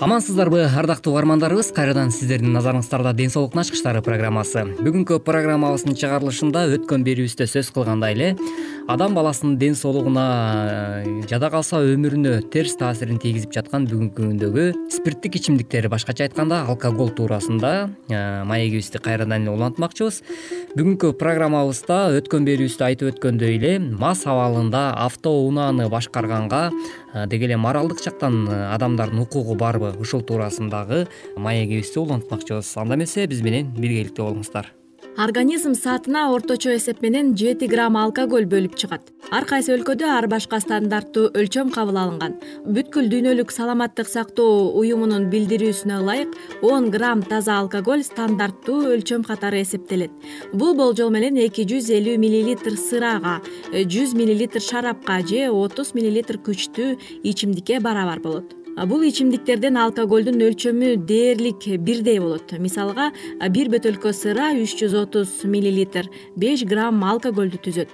амансыздарбы ардактуу угармандарыбыз кайрадан сиздердин назарыңыздарда ден соолуктун ачкычтары программасы. Бүгүнкү программабыздын чыгарылышында өткөн берүүбүздө сөз кылгандай эле адам баласынын ден соолугуна э, жада калса өмүрүнө терс таасирин тийгизип жаткан бүгүнкү күндөгү спирттик ичимдиктер башкача айтканда алкоголь туурасында э, маегибизди кайрадан эле улантмакчыбыз. Бүгүнкү программабызда өткөн берүүбүздө айтып өткөндөй эле мас абалында автоунааны башкарганга деги эле моралдык жактан адамдардын укугу барбы ушул туурасындагы маегибизди улантмакчыбыз. Анда эмесе биз менен биргеликте болуңуздар организм саатына орточо эсеп менен жети грамм алкоголь бөлүп чыгат. Ар кайсы өлкөдө ар башка стандарттуу өлчөм кабыл алынган. Бүткүл дүйнөлүк саламаттык сактоо уюмунун билдирүүсүнө ылайык он грамм таза алкоголь стандарттуу өлчөм катары эсептелет. Бул болжол менен эки жүз элүү миллилитр сырага жүз миллилитр шарапка же отуз миллилитр күчтүү ичимдикке барабар болот бул ичимдиктерден алкоголдун өлчөмү дээрлик бирдей болот. Мисалга бир бөтөлкө сыра үч жүз отуз миллилитр беш грамм алкоголду түзөт.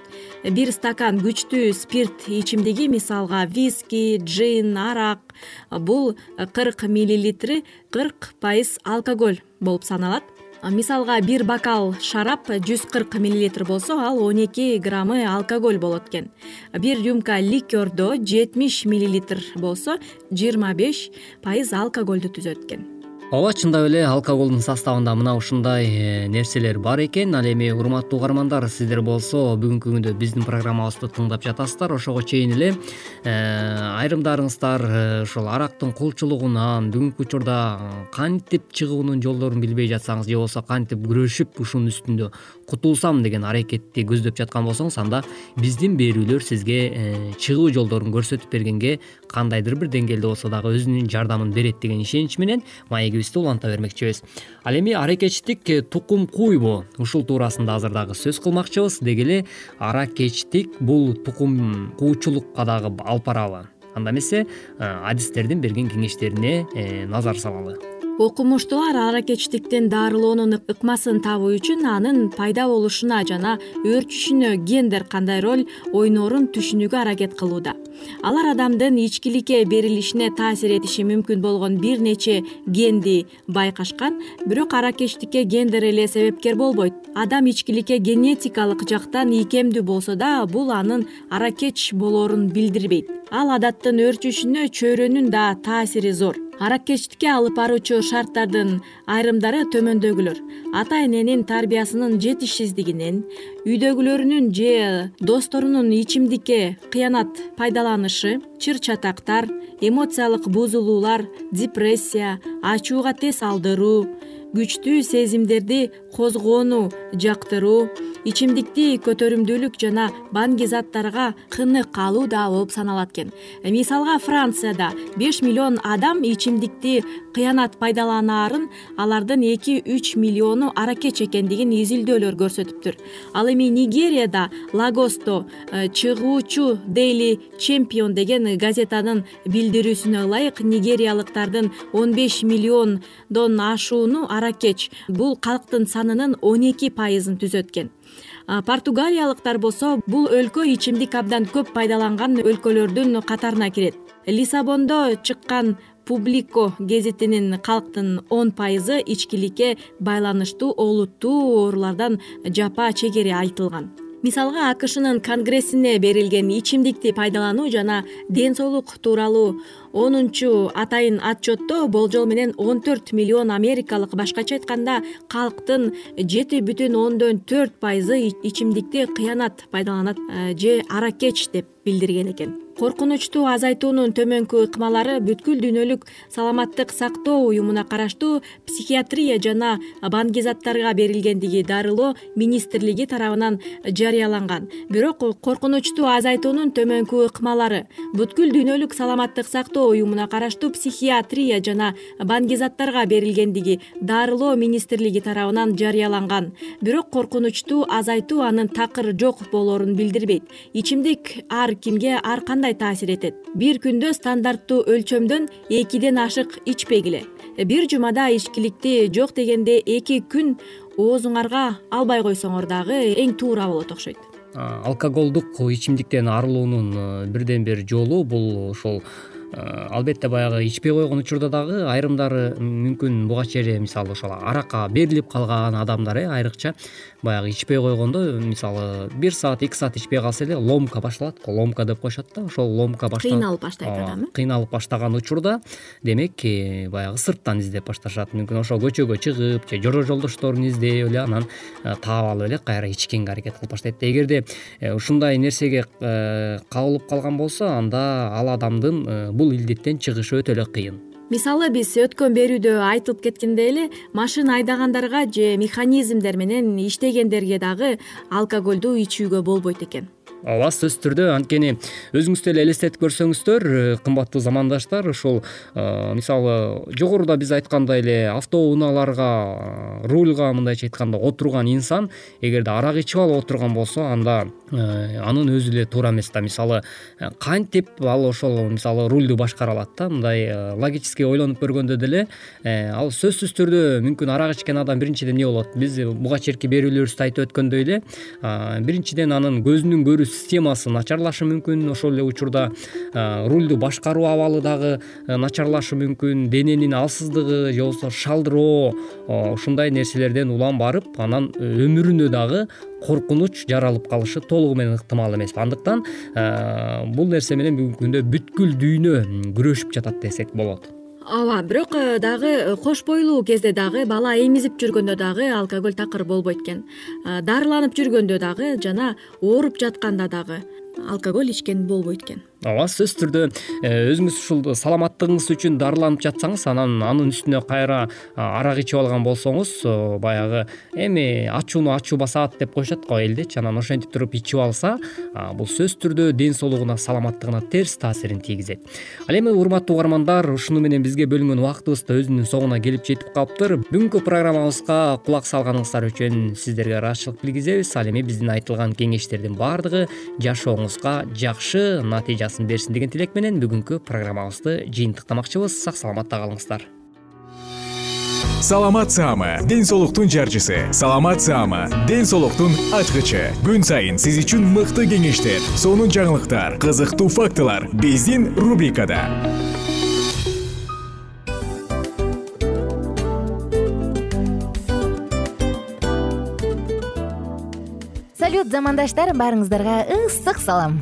Бир стакан күчтүү спирт ичимдиги мисалга виски джин арак бул кырк миллилитри кырк пайыз алкоголь болуп саналат мисалга бир бокал шарап жүз кырк миллилитр болсо ал он эки граммы алкоголь болот экен. Бир рюмка ликердо жетимиш миллилитр болсо жыйырма беш пайыз алкогольду түзөт экен ооба чындап эле алкоголдун составында мына ушундай э, нерселер бар экен. Ал эми урматтуу угармандар сиздер болсо бүгүнкү күндө биздин программабызды тыңдап жатасыздар. Ошого чейин эле э, айрымдарыңыздар ушул э, арактын кулчулугунан бүгүнкү учурда кантип чыгуунун жолдорун билбей жатсаңыз же болбосо кантип күрөшүп ушунун үстүндө кутулсам деген аракетти көздөп жаткан болсоңуз анда биздин берүүлөр сизге чыгуу жолдорун көрсөтүп бергенге кандайдыр бир деңгээлде болсо дагы өзүнүн жардамын берет деген ишенич менен маегибиз уланта бермекчибиз. Ал эми аракечтик тукум куйбу ушул туурасында азыр дагы сөз кылмакчыбыз. Деги эле аракечтик бул тукум куучулукка дагы алып барабы анда эмесе адистердин берген кеңештерине э, назар салалы окумуштуулар аракечтиктин дарылоонун ыкмасын табуу үчүн анын пайда болушуна жана өөрчүшүнө гендер кандай роль ойноорун түшүнүүгө аракет кылууда алар адамдын ичкиликке берилишине таасир этиши мүмкүн болгон бир нече генди байкашкан бирок аракечтикке гендер эле себепкер болбойт. Адам ичкиликке генетикалык жактан ийкемдүү болсо да бул анын аракеч болоорун билдирбейт. Ал адаттын өөрчүшүнө чөйрөнүн да таасири зор. Аракечтикке алып баруучу шарттардын айрымдары төмөндөгүлөр ата эненин тарбиясынын жетишсиздигинен үйдөгүлөрүнүн же досторунун ичимдикке кыянат пайдаланышы чыр чатактар эмоциялык бузулуулар депрессия ачууга тез алдыруу күчтүү сезимдерди козгоону жактыруу ичимдикти көтөрүмдүүлүк жана баңгизаттарга кынык алуу да болуп саналат экен мисалга францияда беш миллион адам ичимдикти кыянат пайдаланаарын алардын эки үч миллиону аракеч экендигин изилдөөлөр көрсөтүптүр. Ал эми нигерияда лагосто э, чыгуучу дейли чемпион деген газетанын билдирүүсүнө ылайык нигериялыктардын он беш миллиондон ашууну аракеч бул калктын санынын он эки пайызын түзөт экен португалиялыктар болсо бул өлкө ичимдик абдан көп пайдаланган өлкөлөрдүн катарына кирет. Лиссабондо чыккан публико гезитинин калктын он пайызы ичкиликке байланыштуу олуттуу оорулардан жапа чегери айтылган. Мисалга акшнын конгрессине берилген ичимдикти пайдалануу жана ден соолук тууралуу онунчу атайын отчетто болжол менен он төрт миллион америкалык башкача айтканда калктын жети бүтүн ондон төрт пайызы ичимдикти кыянат пайдаланат э, же аракеч деп билдирген экен коркунучту азайтуунун төмөнкү ыкмалары бүткүл дүйнөлүк саламаттык сактоо уюмуна караштуу психиатрия жана баңгизаттарга берилгендиги дарылоо министрлиги тарабынан жарыяланган. Бирок коркунучту азайтуунун төмөнкү ыкмалары бүткүл дүйнөлүк саламаттык сактоо уюмуна караштуу психиатрия жана баңгизаттарга берилгендиги дарылоо министрлиги тарабынан жарыяланган. Бирок коркунучту азайтуу анын такыр жок болоорун билдирбейт. Ичимдик ар кимге ар кандай таасир этет? Бир күндө стандарттуу өлчөмдөн экиден ашык ичпегиле. Бир жумада ичкиликти жок дегенде эки күн оозуңарга албай койсоңор дагы эң туура болот окшойт. Алкоголдук ичимдиктен арылуунун бирден бир жолу бул ушул Э, албетте баягы ичпей койгон учурда дагы айрымдары мүмкүн буга чейин мисалы ошол аракка берилип калган адамдар э айрыкча баягы ичпей койгондо мисалы бир саат эки саат ичпей калса эле ломка башталат го ломка деп коюшат да ошол ломка кыйналып баштайт адам э кыйналып баштаган учурда демек э, баягы сырттан издеп башташат. Мүмкүн ошол көчөгө чыгып же жора жолдошторун издеп эле анан таап алып эле кайра ичкенге аракет кылып баштайт. Да эгерде ушундай нерсеге кабылып калган болсо анда ал адамдын бул илдеттен чыгышы өтө эле кыйын мисалы биз өткөн берүүдө айтылып кеткендей эле машина айдагандарга же механизмдер менен иштегендерге дагы алкоголду ичүүгө болбойт экен ооба сөзсүз түрдө анткени өзүңүз деле элестетип көрсөңүздөр э, кымбаттуу замандаштар ушул э, мисалы жогоруда биз айткандай эле автоунааларга э, рульга мындайча айтканда отурган инсан эгерде арак ичип алып отурган болсо анда анын өзү эле туура эмес да. Мисалы кантип ал ошол мисалы рульду башкара алат да? Мындай логический ойлонуп көргөндө деле ал сөзсүз түрдө мүмкүн арак ичкен адам биринчиден эмне болот? Биз буга чейинки берүүлөрүбүздө айтып өткөндөй эле биринчиден анын көзүнүн көрүү системасы начарлашы мүмкүн. Ошол эле учурда рульду башкаруу абалы дагы начарлашы мүмкүн. Дененин алсыздыгы же болбосо шалдыроо ушундай нерселерден улам барып анан өмүрүнө дагы коркунуч жаралып калышы толугу менен ыктымал эмес. Андыктан бул нерсе менен бүгүнкү күндө бүткүл дүйнө күрөшүп жатат десек болот ооба бирок э, дагы э, кош бойлуу кезде дагы бала эмизип жүргөндө дагы алкоголь такыр болбойт экен. Э, дарыланып жүргөндө дагы жана ооруп жатканда дагы алкоголь ичкен болбойт экен ооба сөзсүз түрдө э, өзүңүз ушул саламаттыгыңыз үчүн дарыланып жатсаңыз анан анын үстүнө кайра арак ичип алган болсоңуз баягы эми ачууну ачуу басат деп коюшат го элдечи анан ошентип туруп ичип алса бул сөзсүз түрдө ден соолугуна саламаттыгына терс таасирин тийгизет. Ал эми урматтуу угармандар ушуну менен бизге бөлүнгөн убактыбыз да өзүнүн соңуна келип жетип калыптыр. Бүгүнкү программабызга кулак салганыңыздар үчүн сиздерге ыраазычылык билгизебиз. Ал эми биздин айтылган кеңештердин баардыгы жашооңузга жакшы натыйжасын берсин деген тилек менен бүгүнкү программабызды жыйынтыктамакчыбыз. Сак саламатта калыңыздар саламат саама ден соолуктун жарчысы. Саламат саама ден соолуктун ачкычы. Күн сайын сиз үчүн мыкты кеңештер сонун жаңылыктар кызыктуу фактылар биздин рубрикада. Салют замандаштар баарыңыздарга ысык салам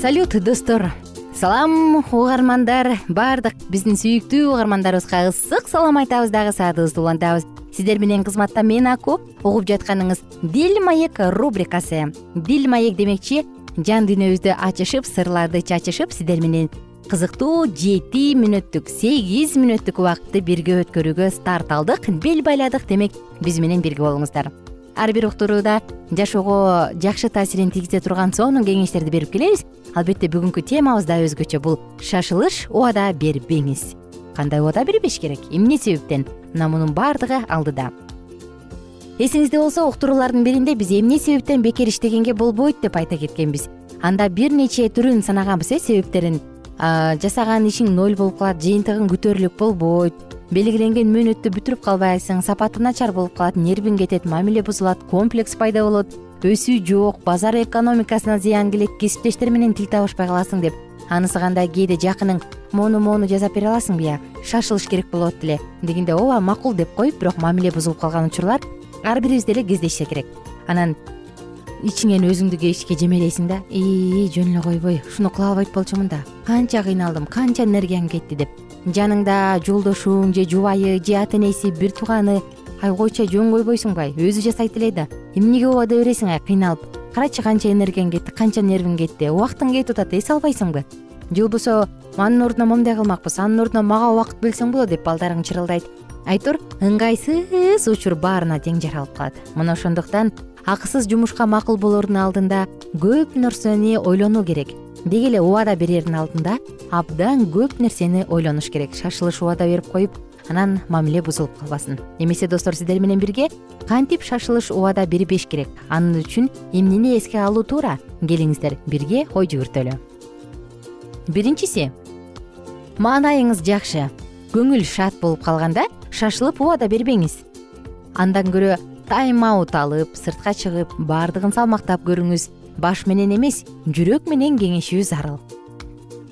салют достор. Салам угармандар. Баардык биздин сүйүктүү угармандарыбызга ысык салам айтабыз дагы саатыбызды улантабыз сиздер менен кызматта мен аку угуп жатканыңыз дил маек рубрикасы. Дил маек демекчи жан дүйнөбүздү ачышып сырларды чачышып сиздер менен кызыктуу жети мүнөттүк сегиз мүнөттүк убакытты бирге өткөрүүгө старт алдык бел байладык демек биз менен бирге болуңуздар ар бир уктурууда жашоого жакшы таасирин тийгизе турган сонун кеңештерди берип келебиз. Албетте бүгүнкү темабыз да өзгөчө бул шашылыш убада бербеңиз. Кандай убада бербеш керек? Эмне себептен? Мына мунун баардыгы алдыда. Эсиңизде болсо уктуруулардын биринде биз эмне себептен бекер иштегенге болбойт деп айта кеткенбиз. Анда бир нече түрүн санаганбыз э себептерин. Жасаган ишиң ноль болуп калат жыйынтыгың күтөрлүк болбойт белгиленген мөөнөттү бүтүрүп калбайсың сапаты начар болуп калат нервиң кетет мамиле бузулат комплекс пайда болот өсүү жок базар экономикасына зыян келет кесиптештер менен тил табышпай каласың деп. Анысы кандай кээде жакының моуну моуну жасап бере аласыңбы ыя шашылыш керек болот эле дегенде ооба макул деп коюп бирок мамиле бузулуп калган учурлар ар бирибиз деле кездешсе керек. Анан ичиңен өзүңдү кечке жемелейсиң да ии жөн эле койбой ушуну кыла албайт болчумун да. Канча кыйналдым канча энергиям кетти деп жаныңда жолдошуң же жубайы же ата энеси бир тууганы ай койчу жөн койбойсуңбу ай өзү жасайт эле да. Эмнеге убада бересиң ай кыйналып. Карачы канча энергияң кетти канча нервиң кетти? Убактың кетип атат эс албайсыңбы? Же болбосо анын ордуна моундай кылмакпыз анын ордуна мага убакыт бөлсөң болот деп балдарың чырылдайт. Айтор ыңгайсыз учур баарына тең жаралып калат. Мына ошондуктан акысыз жумушка макул болоордун алдында көп нерсени ойлонуу керек деги эле убада берердин алдында абдан көп нерсени ойлонуш керек. Шашылыш убада берип коюп анан мамиле бузулуп калбасын. Эмесе достор сиздер менен бирге кантип шашылыш убада бербеш керек? Анын үчүн эмнени эске алуу туура келиңиздер. Бирге ой жүгүртөлү биринчиси маанайыңыз жакшы. Көңүл шат болуп калганда шашылып убада бербеңиз. Андан көрө тайм аут алып сыртка чыгып баардыгын салмактап көрүңүз баш менен эмес жүрөк менен кеңешүү зарыл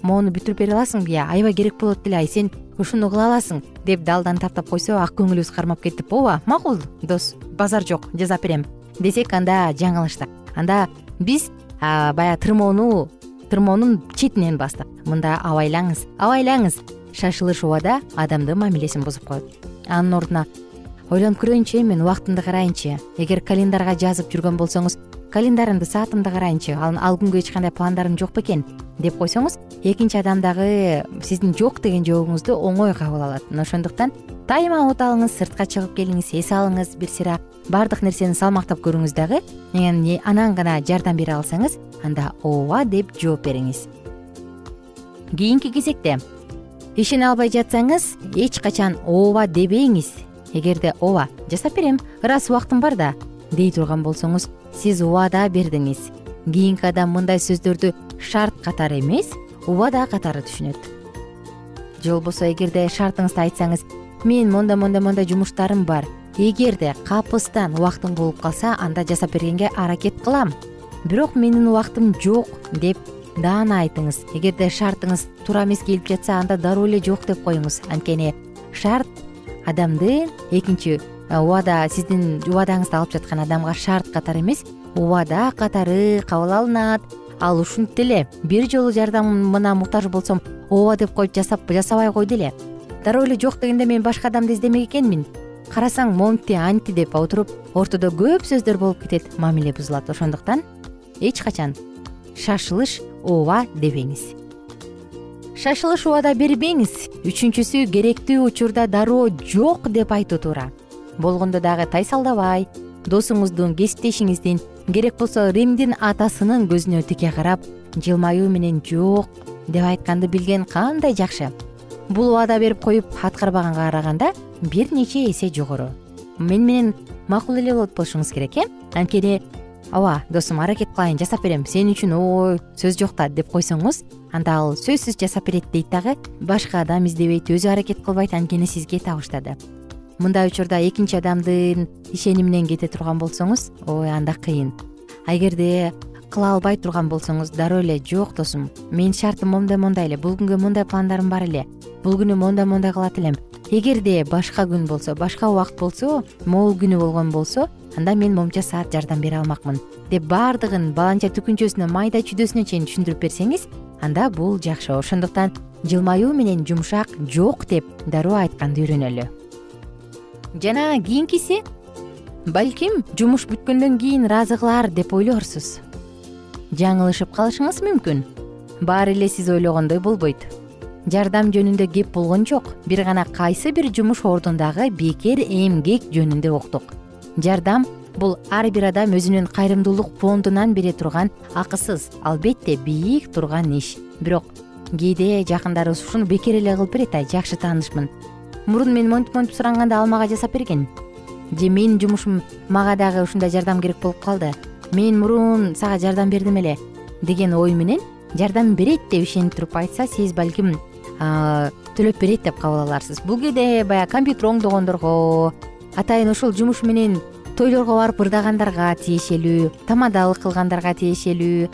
могуну бүтүрүп бере аласыңбы ыя аябай керек болот деле ай сен ушуну кыла аласың деп далдан таптап койсо ак көңүлүбүз кармап кетип ооба макул дос базар жок жасап берем десек анда жаңылыштык. Анда биз баягы тырмоону тырмоонун четинен бастык мында абайлаңыз абайлаңыз шашылыш убада адамдын мамилесин бузуп коет. Анын ордуна ойлонуп көрөйүнчү э мен убактымды карайынчы эгер календарга жазып жүргөн болсоңуз календарымды саатымды карайынчы. Ал күнгө эч кандай пландарым жок бекен деп койсоңуз экинчи адам дагы сиздин жок деген жообуңузду оңой кабыл алат. Мына ошондуктан тайм аут алыңыз сыртка чыгып келиңиз эс алыңыз бир сыйра баардык нерсени салмактап көрүңүз дагы анан гана жардам бере алсаңыз анда ооба деп жооп бериңиз. Кийинки кезекте ишене албай жатсаңыз эч качан ооба дебеңиз эгерде ооба жасап берем ырас убактым бар да дей турган болсоңуз сиз убада бердиңиз. Кийинки адам мындай сөздөрдү шарт катары эмес убада катары түшүнөт. Же болбосо эгерде шартыңызды айтсаңыз мен мондай мондай мондай жумуштарым бар. Эгерде капыстан убактың болуп калса анда жасап бергенге аракет кылам. Бирок менин убактым жок деп даана айтыңыз. Эгерде шартыңыз туура эмес келип жатса анда дароо эле жок деп коюңуз. Анткени шарт адамдын экинчи убада сиздин убадаңызды алып жаткан адамга шарт катары эмес. Убада катары кабыл алынат. Ал ушинтип деле бир жолу жардамына муктаж болсом ооба деп коюп жасабай койду эле. Дароо эле жок дегенде мен башка адамды издемек экенмин. Карасаң монтти антти деп отуруп ортодо көп сөздөр болуп кетет мамиле бузулат. Ошондуктан эч качан шашылыш ооба дебеңиз. Шашылыш убада бербеңиз. Үчүнчүсү керектүү учурда дароо жок деп айтуу туура болгондо дагы тайсалдабай. Досуңуздун кесиптешиңиздин керек болсо римдин атасынын көзүнө тике карап жылмаюу менен жок деп айтканды билген кандай жакшы. Бул убада берип коюп аткарбаганга караганда бир нече эсе жогору. Мени менен макул эле болот болушуңуз керек э? Анткени ооба досум аракет кылайын жасап берем. Сен үчүн ой сөз жок да деп койсоңуз анда ал сөзсүз жасап берет дейт дагы башка адам издебейт өзү аракет кылбайт анткени сизге табыштады мындай учурда экинчи адамдын ишениминен кете турган болсоңуз ой анда кыйын. А эгерде кыла албай турган болсоңуз дароо эле жок досум. Менин шартым моундай мондай эле. Бул күнгө мондай пландарым бар эле. Бул күнү моундай моундай кылат элем. Эгерде башка күн болсо башка убакыт болсо могул күнү болгон болсо анда мен моунча саат жардам бере алмакмын. Деп баардыгын баланча түкүнчөсүнө майда чүйдөсүнө чейин түшүндүрүп берсеңиз анда бул жакшы. Ошондуктан жылмаюу менен жумшак жок деп дароо айтканды үйрөнөлү жана кийинкиси балким жумуш бүткөндөн кийин ыраазы кылаар деп ойлорсуз жаңылышып калышыңыз мүмкүн. Баары эле сиз ойлогондой болбойт. Жардам жөнүндө кеп болгон жок. Бир гана кайсы бир жумуш ордундагы бекер эмгек жөнүндө уктук. Жардам бул ар бир адам өзүнүн кайрымдуулук фондунан бере турган акысыз албетте бийик турган иш. Бирок кээде жакындарыбыз ушуну бекер эле кылып берет ай жакшы таанышмын мурун мен монтип монтип суранганда ал мага жасап берген. Же менин жумушум мага дагы ушундай жардам керек болуп калды. Мен мурун сага жардам бердим эле деген ой менен жардам берет деп ишенип туруп айтса сиз балким төлөп берет деп кабыл аларсыз. Бул кээде баягы компьютер оңдогондорго атайын ушул жумуш менен тойлорго барып ырдагандарга тиешелүү тамадалык кылгандарга тиешелүү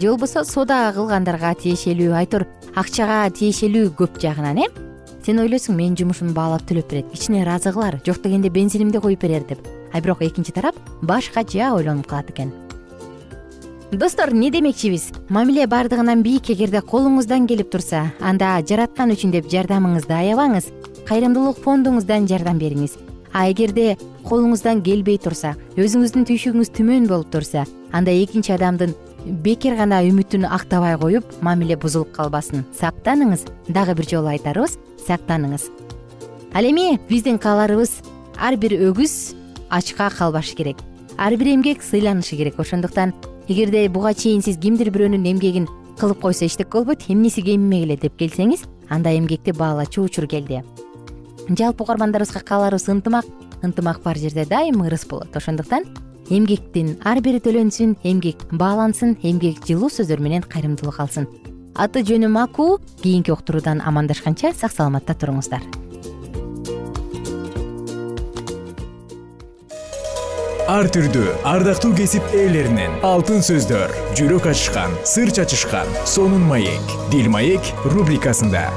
же болбосо соода кылгандарга тиешелүү айтор акчага тиешелүү көп жагынан э сен ойлойсуң менин жумушумду баалап төлөп берет. Кичине ыраазы кылар жок дегенде бензинимди коюп берер деп. А бирок экинчи тарап башкача ойлонуп калат экен. Достор эмне демекчибиз? Мамиле баардыгынан бийик эгерде колуңуздан келип турса анда жараткан үчүн деп жардамыңызды аябаңыз кайрымдуулук фондуңуздан жардам бериңиз. А эгерде колуңуздан келбей турса өзүңүздүн түйшүгүңүз түмөн болуп турса анда экинчи адамдын бекер гана үмүтүн актабай коюп мамиле бузулуп калбасын. Сактаныңыз. Дагы бир жолу айтарыбыз сактаныңыз. Ал эми биздин кааларыбыз ар бир өгүз ачка калбашы керек. Ар бир эмгек сыйланышы керек. Ошондуктан эгерде буга чейин сиз кимдир бирөөнүн эмгегин кылып койсо эчтеке болбойт эмнеси кемимек эле деп келсеңиз анда эмгекти баалачу учур келди. Жалпы угармандарыбызга кааларыбыз ынтымак ынтымак бар жерде дайыма ырыс болот. Ошондуктан эмгектин ар бири төлөнсүн эмгек баалансын эмгек жылуу сөздөр менен кайрымдуулук алсын аты жөнүм аку кийинки уктуруудан амандашканча сак саламатта туруңуздар. Ар түрдүү ардактуу кесип ээлеринен алтын сөздөр жүрөк ачышкан сыр чачышкан сонун маек дил маек рубрикасында.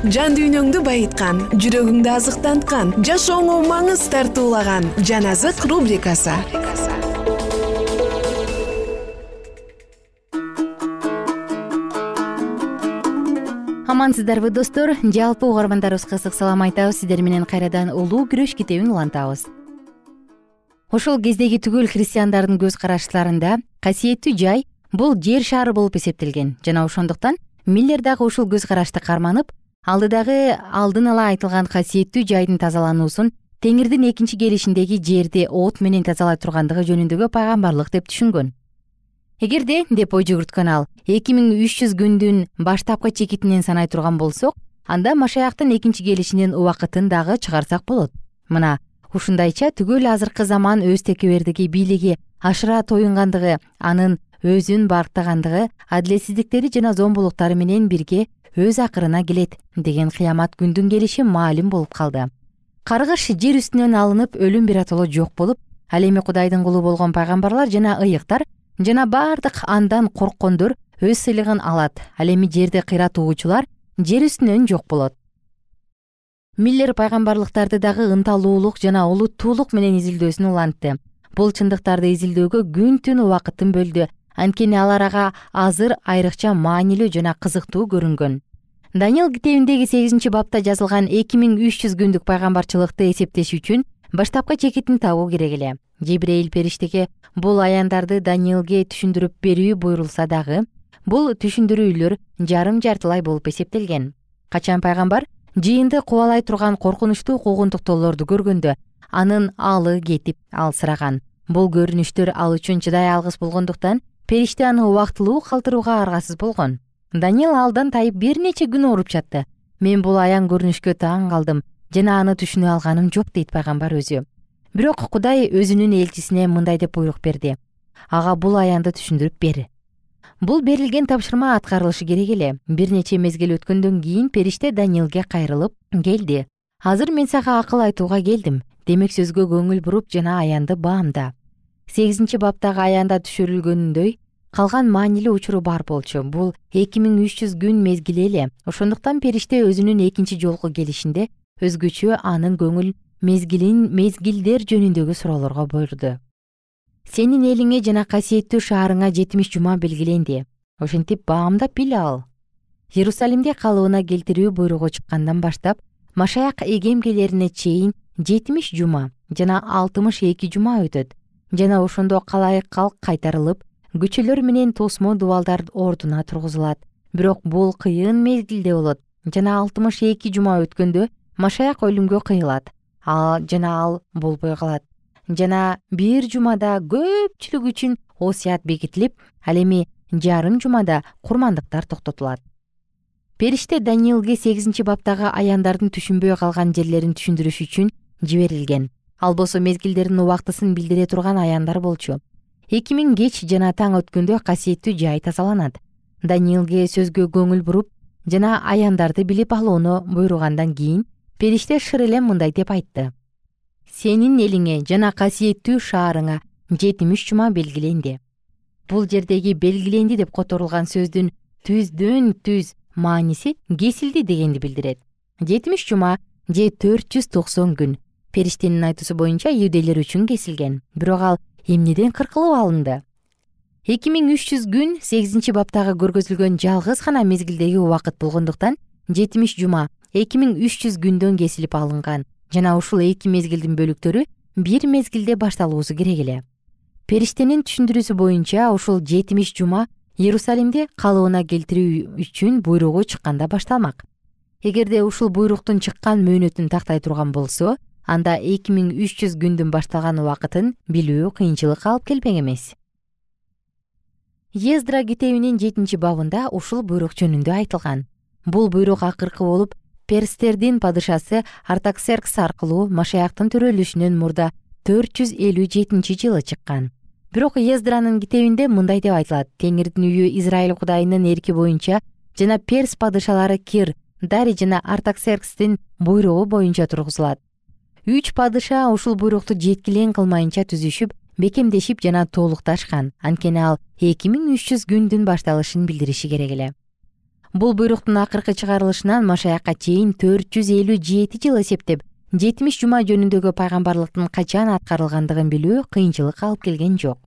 Жан дүйнөңдү байыткан жүрөгүңдү азыктанткан жашооңо маңыз тартуулаган жан азык рубрикасы амансыздарбы достор. Жалпы угармандарыбызга ысык салам айтабыз. Сиздер менен кайрадан улуу күрөш китебин улантабыз. Ошол кездеги түгөл христиандардын көз караштарында касиеттүү жай бул жер шаары болуп эсептелген. Жана ошондуктан миллер дагы ушул көз карашты карманып алдыдагы алдын ала айтылган касиеттүү жайдын тазалануусун теңирдин экинчи келишиндеги жерди от менен тазалай тургандыгы жөнүндөгү пайгамбарлык деп түшүнгөн эгерде деп ой жүгүрткөн ал эки миң үч жүз күндүн баштапкы чекитинен санай турган болсок анда машаяктын экинчи келишинин убакытын дагы чыгарсак болот. Мына ушундайча түгөл азыркы заман өз текебердиги бийлиги ашыра тоюнгандыгы анын өзүн барктагандыгы адилетсиздиктери жана зомбулуктары менен бирге өз акырына келет деген кыямат күндүн келиши маалим болуп калды. Каргыш жер үстүнөн алынып өлүм биротоло жок болуп ал эми кудайдын кулу болгон пайгамбарлар жана ыйыктар жана бардык андан корккондор өз сыйлыгын алат. Ал эми жерди кыйратуучулар жер үстүнөн жок болот. Миллер пайгамбарлыктарды дагы ынталуулук жана улуттуулук менен изилдөөсүн улантты. Бул чындыктарды изилдөөгө күн түн убакытын бөлдү. Анткени алар ага азыр айрыкча маанилүү жана кызыктуу көрүнгөн. Даниил китебиндеги сегизинчи бапта жазылган эки миң үч жүз күндүк пайгамбарчылыкты эсептеш үчүн баштапкы чекитин табуу керек эле жебирейил периштеге бул аяндарды даниилге түшүндүрүп берүү буйрулса дагы бул түшүндүрүүлөр жарым жартылай болуп эсептелген. Качан пайгамбар? Жыйынды кубалай турган коркунучтуу куугунтуктоолорду көргөндө анын алы кетип алсыраган. Бул көрүнүштөр ал үчүн чыдай алгыс болгондуктан периште аны убактылуу калтырууга аргасыз болгон. Даниил алдан тайып бир нече күн ооруп жатты. Мен бул аян көрүнүшкө таң калдым жана аны түшүнө алганым жок дейт пайгамбар өзү бирок кудай өзүнүн элчисине мындай деп буйрук берди. Ага бул аянды түшүндүрүп бер бул берилген тапшырма аткарылышы керек эле. Бир нече мезгил өткөндөн кийин периште даниилге кайрылып келди. Азыр мен сага акыл айтууга келдим. Демек сөзгө көңүл буруп жана аянды баамда. Сегизинчи баптагы аянда түшүрүлгөнүндөй калган маанилүү учуру бар болчу. Бул эки миң үч жүз күн мезгили эле. Ошондуктан периште өзүнүн экинчи жолку келишинде өзгөчө анын көңүл мезгилин мезгилдер жөнүндөгү суроолорго буйрду сенин элиңе жана касиеттүү шаарыңа жетимиш жума белгиленди ошентип баамдап биле ал. Иерусалимди калыбына келтирүү буйругу чыккандан баштап машаяк egемгелерине чейин жетимиш жума жана алтымыш эки жума өтөт. Жана ошондо калайык калк кайтарылып күчөлөр менен тосмо дубалдар ордуна тургузулат. Бирок бул кыйын мезгилде болот. Жана алтымыш эки жума өткөндө машаяк өлүмгө кыйылат жана ал болбой калат. Жана бир жумада көпчүлүк үчүн осуят бекитилип ал эми жарым жумада курмандыктар токтотулат. Периште даниилге сегизинчи баптагы аяндардын түшүнбөй калган жерлерин түшүндүрүш үчүн жиберилген. Ал болсо мезгилдердин убактысын билдире турган аяндар болчу. Эки миң кеч жана таң өткөндө касиеттүү жай тазаланат. Даниилге сөзгө көңүл буруп жана аяндарды билип алууну буйругандан кийин периште шыр эле мындай деп айтты. Сенин элиңе жана касиеттүү шаарыңа жетимиш жума белгиленди. Бул жердеги белгиленди деп которулган сөздүн түздөн түз мааниси кесилди дегенди билдирет. Жетимиш жума же төрт жүз токсон күн периштенин айтуусу боюнча иудейлер үчүн кесилген. Бирок ал эмнеден кыркылып алынды? Эки миң үч жүз күн сегизинчи баптагы көргөзүлгөн жалгыз гана мезгилдеги убакыт болгондуктан жетимиш жума эки миң үч жүз күндөн кесилип алынган. Жана ушул эки мезгилдин бөлүктөрү бир мезгилде башталуусу керек эле. Периштенин түшүндүрүүсү боюнча ушул жетимиш жума иерусалимди калыбына келтирүү үчүн буйругу чыкканда башталмак. Эгерде ушул буйруктун чыккан мөөнөтүн тактай турган болсо анда эки миң үч жүз күндүн башталган убакытын билүү кыйынчылык алып келмек эмес. Ездра китебинин жетинчи бабында ушул буйрук жөнүндө айтылган. Бул буйрук акыркы болуп перстердин падышасы артаксеркс аркылуу машаяктын төрөлүшүнөн мурда төрт жүз элүү жетинчи жылы чыккан. Бирок ездранын китебинде мындай деп айтылат. Теңирдин үйү израиль кудайынын эрки боюнча жана перс падышалары кир дари жана артаксеркстин буйругу боюнча тургузулат. Үч падыша ушул буйрукту жеткилең кылмайынча түзүшүп бекемдешип жана толукташкан анткени ал эки миң үч жүз күндүн башталышын билдириши керек эле бул буйруктун акыркы чыгарылышынан машаякка чейин төрт жүз элүү жети жыл эсептеп жетимиш жума жөнүндөгү пайгамбарлыктын качан аткарылгандыгын билүү кыйынчылык алып келген жок.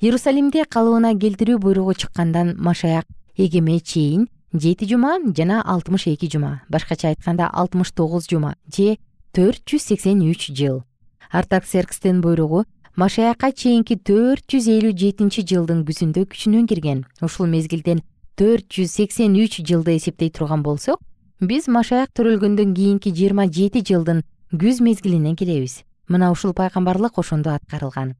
Иерусалимде калыбына келтирүү буйругу чыккандан машаяк эгеме чейин жети жума жана алтымыш эки жума башкача айтканда алтымыш тогуз жума же төрт жүз сексен үч жыл. Артаксеркстин буйругу машаякка чейинки төрт жүз элүү жетинчи жылдын күзүндө күчүнө кирген. Ушул мезгилден төрт жүз сексен үч жылды эсептей турган болсок биз машаяк төрөлгөндөн кийинки жыйырма жети жылдын күз мезгилине келебиз. Мына ушул пайгамбарлык ошондо аткарылган.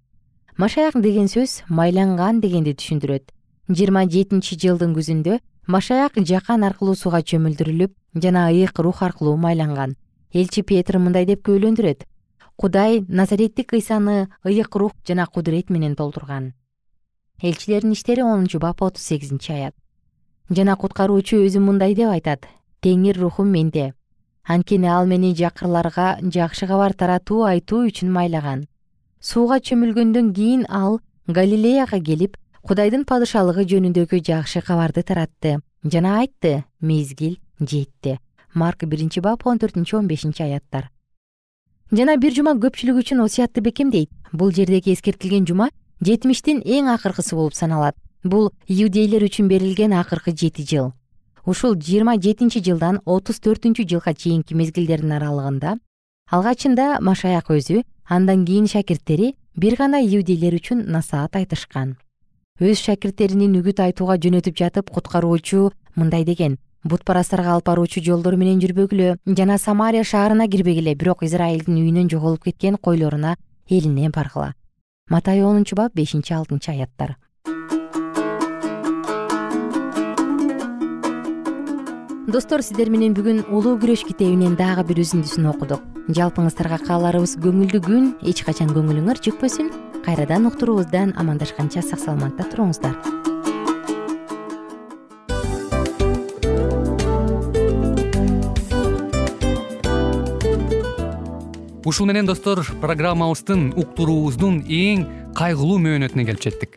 Машаяк деген сөз майланган дегенди түшүндүрөт. Жыйырма жетинчи жылдын күзүндө машаяк жакан аркылуу сууга чөмүлдүрүлүп жана ыйык рух аркылуу майланган. Элчи петр мындай деп күбөлөндүрөт кудай назареттик ыйсаны ыйык рух жана кудурет менен толтурган. Элчилердин иштери онунчу бап отуз сегизинчи аят жана куткаруучу өзү мындай деп айтат. Теңир руху менде. Анткени ал мени жакырларга жакшы кабар таратуу айтуу үчүн майлаган. Сууга чөмүлгөндөн кийин ал галилеяга келип кудайдын падышалыгы жөнүндөгү жакшы кабарды таратты. Жана айтты мезгил жетти марк биринчи бап он төртүнчү он бешинчи аяттар. Жана бир жума көпчүлүк үчүн осуятты бекемдейт бул жердеги эскертилген жума жетимиштин эң акыркысы болуп саналат бул иудейлер үчүн берилген акыркы жети жыл. Ушул жыйырма жетинчи жылдан отуз төртүнчү жылга чейинки мезгилдердин аралыгында алгачында машаяк өзү андан кийин шакирттери бир гана иудейлер үчүн насаат айтышкан. Өз шакирттеринин үгүт айтууга жөнөтүп жатып куткаруучу мындай деген бутпарастарга алып баруучу жолдор менен жүрбөгүлө жана самария шаарына кирбегиле бирок израилдин үйүнөн жоголуп кеткен койлоруна элине баргыла. Матай онунчу бап бешинчи алтынчы аяттар достор сиздер менен бүгүн улуу күрөш китебинен дагы бир үзүндүсүн окудук. Жалпыңыздарга кааларыбыз көңүлдүү күн эч качан көңүлүңөр жүкпөсүн кайрадан уктуруубуздан амандашканча сак саламатта туруңуздар. Ушул менен достор программабыздын уктуруубуздун эң кайгылуу мөөнөтүнө келип жеттик